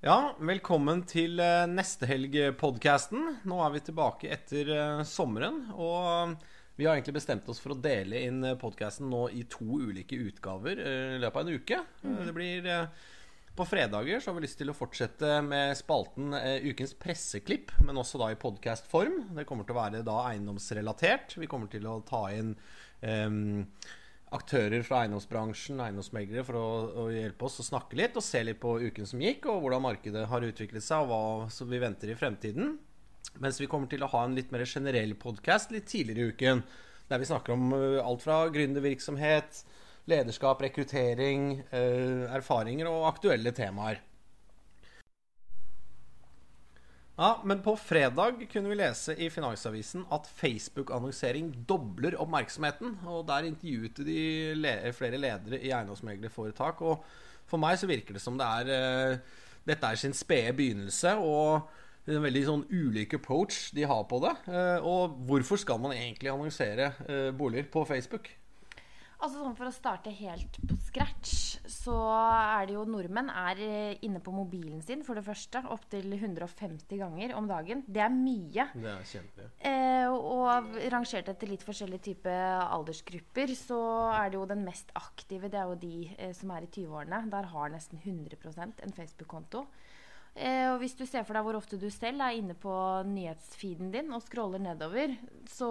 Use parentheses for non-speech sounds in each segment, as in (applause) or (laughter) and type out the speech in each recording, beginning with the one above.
Ja, velkommen til eh, Neste helg-podkasten. Nå er vi tilbake etter eh, sommeren. Og eh, vi har egentlig bestemt oss for å dele inn podkasten nå i to ulike utgaver i løpet av en uke. Det blir På fredager så har vi lyst til å fortsette med spalten Ukens presseklipp, men også da i podkastform. Det kommer til å være da eiendomsrelatert. Vi kommer til å ta inn um, aktører fra eiendomsbransjen, eiendomsmeglere, for å, å, hjelpe oss å snakke litt og se litt på uken som gikk, og hvordan markedet har utviklet seg, og hva vi venter i fremtiden. Mens vi kommer til å ha en litt mer generell podkast litt tidligere i uken, der vi snakker om uh, alt fra gründervirksomhet, lederskap, rekruttering, uh, erfaringer og aktuelle temaer. Ja, Men på fredag kunne vi lese i Finansavisen at Facebook-annonsering dobler oppmerksomheten. Og Der intervjuet de le flere ledere i eiendomsmeglerforetak. Og for meg så virker det som det er uh, dette er sin spede begynnelse. og en veldig sånn ulik approach de har på det. Uh, og hvorfor skal man egentlig annonsere uh, boliger på Facebook? Altså sånn For å starte helt på scratch, så er det jo nordmenn er eh, inne på mobilen sin for det første opptil 150 ganger om dagen. Det er mye. Det er kjempe. Eh, og rangert etter litt forskjellige typer aldersgrupper, så er det jo den mest aktive. Det er jo de eh, som er i 20-årene. Der har nesten 100% en Facebook-konto. Eh, og hvis du ser for deg hvor ofte du selv er inne på nyhetsfeeden din og scroller nedover, så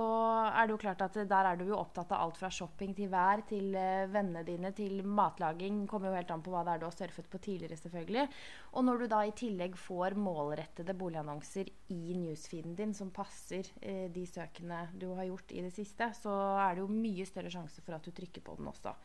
er det jo klart at der er du jo opptatt av alt fra shopping til vær til eh, vennene dine til matlaging. Kommer jo helt an på hva det er du har surfet på tidligere, selvfølgelig. Og når du da i tillegg får målrettede boligannonser i newsfeeden din som passer eh, de søkene du har gjort i det siste, så er det jo mye større sjanse for at du trykker på den også.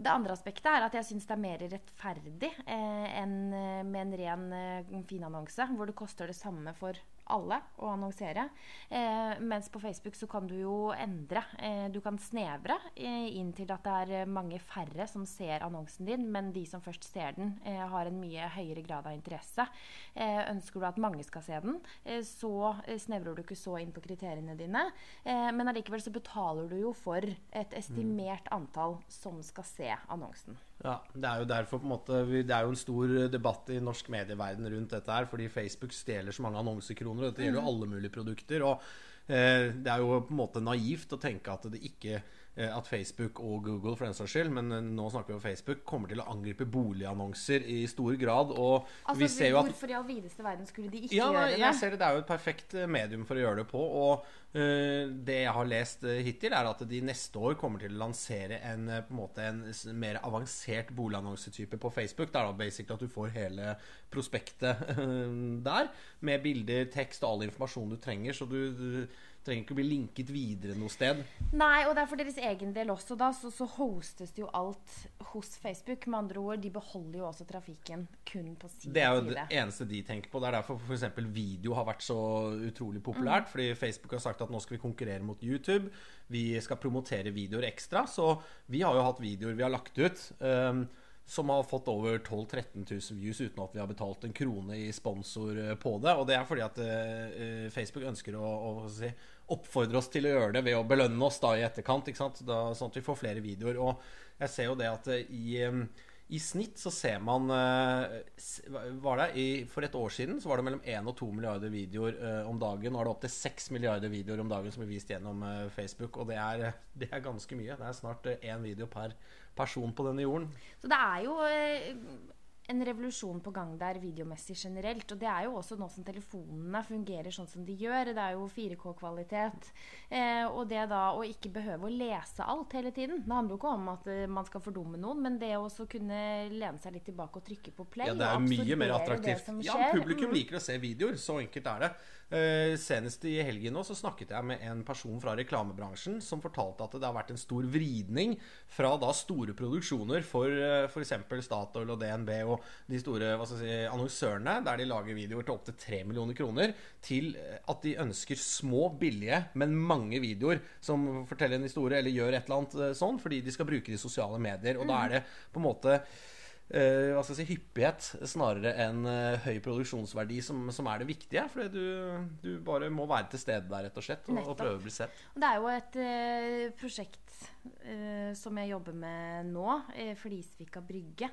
Det andre aspektet er at jeg syns det er mer rettferdig eh, enn eh, med en ren eh, finannonse, hvor det koster det samme for alle å annonsere. Eh, mens på Facebook så kan du jo endre. Eh, du kan snevre eh, inn til at det er mange færre som ser annonsen din, men de som først ser den, har en mye høyere grad av interesse. Eh, ønsker du at mange skal se den, så snevrer du ikke så inn på kriteriene dine. men allikevel så betaler du jo for et estimert antall som skal se annonsen. Ja, Det er jo derfor på en måte Det er jo en stor debatt i norsk medieverden rundt dette her, fordi Facebook stjeler så mange annonsekroner. Og dette gjelder jo mm. alle mulige produkter. Og eh, det er jo på en måte naivt å tenke at det ikke at Facebook og Google for den saks skyld, men eh, nå snakker vi om Facebook, kommer til å angripe boligannonser i stor grad. Og altså, vi ser jo at Hvorfor i all videste verden skulle de ikke ja, gjøre det? Jeg ser det, det er jo et perfekt eh, medium for å gjøre det på. Og uh, det jeg har lest hittil, er at de neste år kommer til å lansere en, på en, måte, en mer avansert boligannonsetype på Facebook. Det er da basically at du får hele prospektet uh, (laughs) der, med bilder, tekst og all informasjon du trenger. så du, du trenger ikke å bli linket videre noe sted. Nei, og det er for deres egen del også, da, så, så hostes det jo alt hos Facebook. Med andre ord, de beholder jo også trafikken kun på sin side. Det er jo det eneste de tenker på. Det er derfor f.eks. video har vært så utrolig populært. Mm. Fordi Facebook har sagt at nå skal vi konkurrere mot YouTube. Vi skal promotere videoer ekstra. Så vi har jo hatt videoer vi har lagt ut. Um, som har fått over 12 000-13 000 views uten at vi har betalt en krone i sponsor eh, på det. Og det er fordi at uh, Facebook ønsker å, å si, oppfordre oss til å gjøre det ved å belønne oss da i etterkant. Da, sånn at vi får flere videoer. Og jeg ser jo det at i um, i snitt så ser man var det, For et år siden så var det mellom 1 og 2 milliarder videoer uh, om dagen. Nå er det opp til 6 milliarder videoer om dagen som blir vist gjennom uh, Facebook. Og det er, (laughs) det er, ganske mye. Det er snart én video per person på denne jorden. Så det er jo en revolusjon på gang der videomessig generelt. Og det er jo også nå som telefonene fungerer sånn som de gjør. Det er jo 4K-kvalitet. Eh, og det da å ikke behøve å lese alt hele tiden. Det handler jo ikke om at uh, man skal fordumme noen, men det å kunne lene seg litt tilbake og trykke på play Ja, det er mye mer attraktivt. Ja, publikum mm. liker å se videoer. Så enkelt er det. Uh, senest i helgen nå så snakket jeg med en person fra reklamebransjen som fortalte at det har vært en stor vridning fra da store produksjoner for uh, f.eks. Statoil og DNB og de store si, annonsørene, der de lager videoer til opptil 3 millioner kroner, til at de ønsker små, billige, men mange videoer som forteller en historie eller gjør et eller annet sånn, fordi de skal bruke de sosiale medier. Og da er det på en måte hva skal jeg si, hyppighet snarere enn uh, høy produksjonsverdi som, som, er det viktige. For du, du, bare må være til stede der, rett og slett, og, og prøve å bli sett. Det er jo et uh, prosjekt som jeg jobber med nå, Flisvika brygge.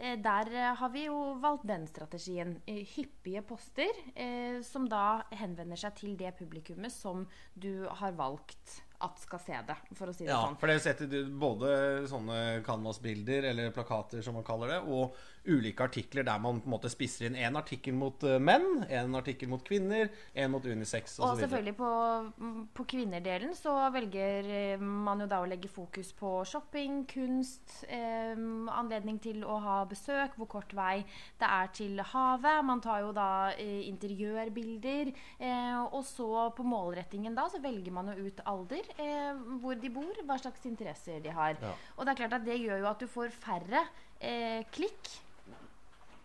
Eh, der eh, har vi jo valgt den strategien. Eh, hyppige poster eh, som da henvender seg til det publikummet som du har valgt at skal se det, for å si det Ja, sånn. for det setter du både sånne canvas-bilder, eller plakater som man kaller det, og ulike artikler der man på en måte spisser inn én artikkel mot eh, menn, én artikkel mot kvinner, én mot unisex Og osv. selvfølgelig på, på kvinnerdelen så velger eh, man jo da å legge fokus på shopping, kunst, eh, anledning til å ha besøk, hvor kort vei det er til havet. Man tar jo da eh, interiørbilder. Eh, og så på målrettingen da så velger man jo ut alder, eh, hvor de bor, hva slags interesser de har. Ja. Og det er klart at det gjør jo at du får færre eh, klikk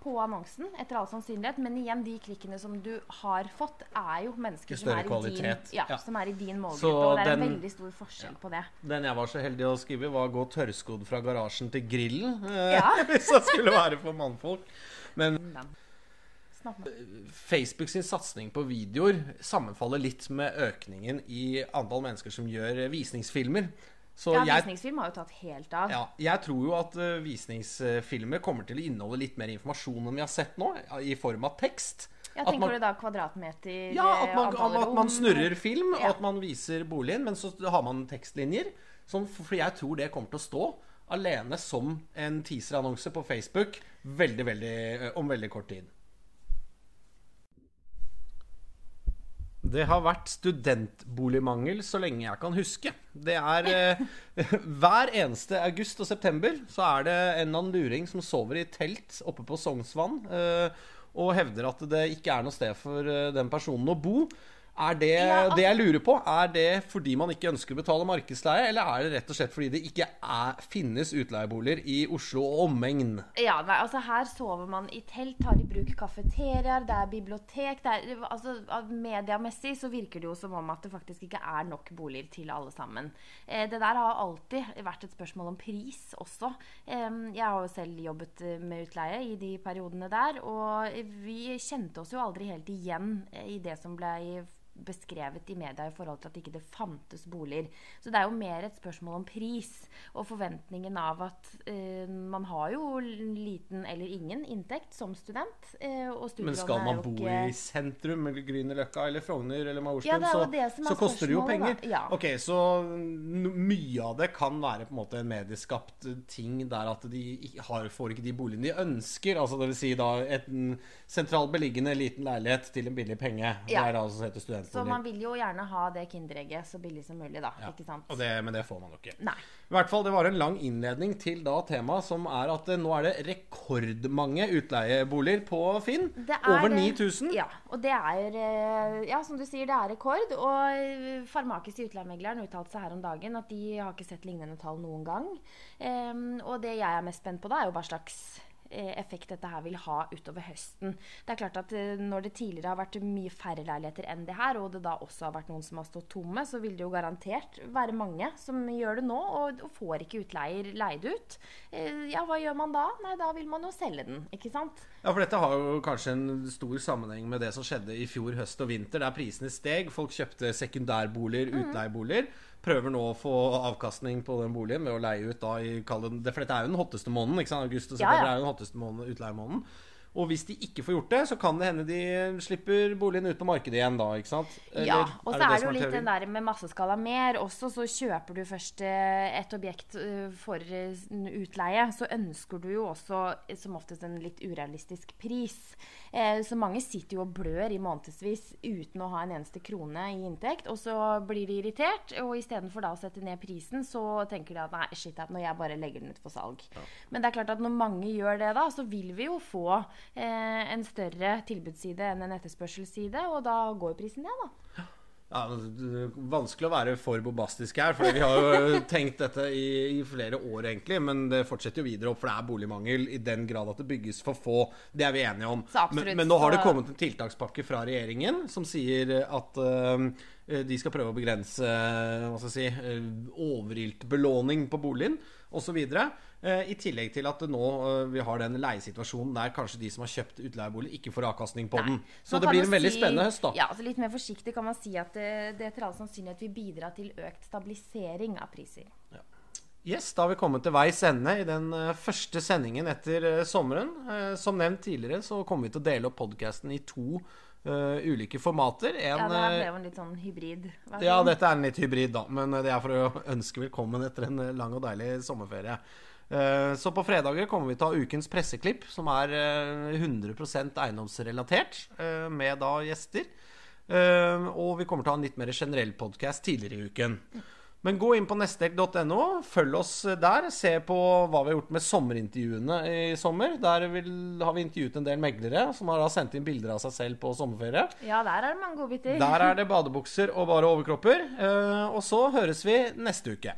på annonsen, etter all sannsynlighet. Men igjen, de klikkene som du har fått, er jo mennesker som er, i din, ja, ja. som er i din målgruppe. Så og det er den- en veldig stor forskjell på det. Den jeg var så heldig å skrive, var 'gå tørrskodd fra garasjen til grillen'. eh, Ja. (laughs) Hvis det skulle være for mannfolk. Men. Facebook sin satsing på videoer sammenfaller litt med økningen i antall mennesker som gjør visningsfilmer. Så Ja, jeg visningsfilm har jo tatt helt av. Ja, jeg tror jo at eh, visningsfilmer kommer til å inneholde litt mer informasjon enn vi har sett nå, i form av tekst. Ja, At tenker man- du da kvadratmeter, Ja, at eh, man, antall at man snurrer film, Ja. at man viser boligen, men så har man tekstlinjer. Som, for jeg tror det kommer til å stå alene som en teaserannonse på Facebook veldig, veldig, eh, om veldig kort tid. Det har vært studentboligmangel så lenge jeg kan huske. Det er eh, (laughs) Hver eneste august og september så er det en eller annen luring som sover i telt oppe på Sognsvann eh, og hevder at det ikke er noe sted for eh, den personen å bo. Er det Ja, altså- det jeg lurer på, er det fordi man ikke ønsker å betale markedsleie, eller er det rett og slett fordi det ikke er, finnes utleieboliger i Oslo og omegn? Ja, nei, altså Her sover man i telt, tar i bruk kafeteriaer, det er bibliotek det er, altså, Mediamessig så virker det jo som om at det faktisk ikke er nok boliger til alle sammen. Eh, det der har alltid vært et spørsmål om pris også. Eh, jeg har jo selv jobbet med utleie i de periodene der, og vi kjente oss jo aldri helt igjen i det som ble beskrevet i media i forhold til at ikke det fantes boliger. Så det er jo mer et spørsmål om pris og forventningen av at eh, man har jo liten eller ingen inntekt som student. Eh, Men skal man bo ikke- i sentrum, eller Grünerløkka, eller Frogner, eller Ja, Majorstuen, det er så, det så koster det jo penger. Ja. Ok, Så mye av det kan være på en måte en medieskapt ting der at de har, får ikke de boligene de ønsker. Altså vil si da en sentralt beliggende liten leilighet til en billig penge. Det er altså heter Så man vil jo gjerne ha det Kinderegget så billig som mulig, da. Ja. Ikke sant? Og det, men det får man jo ikke. Nei. I hvert fall, Det var en lang innledning til da temaet, som er at eh, nå er det rekordmange utleieboliger på Finn. Er Over 9000. Ja, og det er eh, Ja, som du sier, det er rekord. Og Farmakis i Utleiemegleren uttalte seg her om dagen at de har ikke sett lignende tall noen gang. Um, og det jeg er mest spent på da, er jo hva slags effekt dette her vil ha utover høsten. Det er klart at eh, Når det tidligere har vært mye færre leiligheter enn det her, og det da også har vært noen som har stått tomme, så vil det jo garantert være mange som gjør det nå, og, og får ikke utleier leid ut. Eh, ja, hva gjør man da? Nei, da vil man jo selge den, ikke sant? Ja, for dette har jo kanskje en stor sammenheng med det som skjedde i fjor høst og vinter, der prisene steg. Folk kjøpte sekundærboliger, Mm. Prøver nå å få avkastning på den boligen med å leie ut da i det, For dette er jo den hotteste måneden. ikke sant? August og Ja, ja. er jo den hotteste måneden, utleiemåneden. Og hvis de ikke får gjort det, så kan det hende de slipper boligen ut på markedet igjen da, ikke sant? Eller ja, og så er det som jo litt den der med masseskala mer også. Så kjøper du først eh, et objekt eh, for eh, utleie, så ønsker du jo også som oftest en litt urealistisk pris. Så mange sitter jo og blør i månedsvis uten å ha en eneste krone i inntekt. Og så blir de irritert, og istedenfor da å sette ned prisen, så tenker de at nei, shit, når jeg bare legger den ut for salg. Men det er klart at når mange gjør det da, så vil vi jo få en større tilbudsside enn en etterspørselsside, og da går prisen ned, da. Ja, Vanskelig å være for bombastisk her, for vi har jo (laughs) tenkt dette i, i flere år, egentlig. Men det fortsetter jo videre opp, for det er boligmangel i den grad at det bygges for få. Det er vi enige om. Absolutt, men, men nå har det kommet en tiltakspakke fra regjeringen som sier at uh, de skal prøve å begrense hva skal jeg si, overilt belåning på boligen osv. Uh, I tillegg til at nå øh, vi har den leiesituasjonen der kanskje de som har kjøpt utleiebolig, ikke får avkastning på den. Så Man det blir en veldig si- spennende høst, da. Ja, altså Litt mer forsiktig kan man si at det, det etter all sannsynlighet vil bidra til økt stabilisering av priser. Yes, Da har vi kommet til veis ende i den eh, første sendingen etter eh, sommeren. Eh, som nevnt tidligere så kommer vi til å dele opp podkasten i to uh, ulike formater. En, Ja, det her ble eh, jo en litt sånn hybrid. ja, dette er en litt hybrid, da. Men eh, det er for å ønske velkommen etter en eh, lang og deilig sommerferie. Eh, Så på fredager kommer vi til å ha ukens presseklipp, som er eh, 100 eiendomsrelatert, eh, med da gjester. Eh, Og vi kommer til å ha en litt mer generell podkast tidligere i uken. Men gå inn på nestdekk.no, følg oss der. Se på hva vi har gjort med sommerintervjuene i sommer. Der vil, har vi intervjuet en del meglere som har da sendt inn bilder av seg selv på sommerferie. Ja, der er det mange godbiter. Der er det badebukser og bare overkropper. Eh, Og så høres vi neste uke.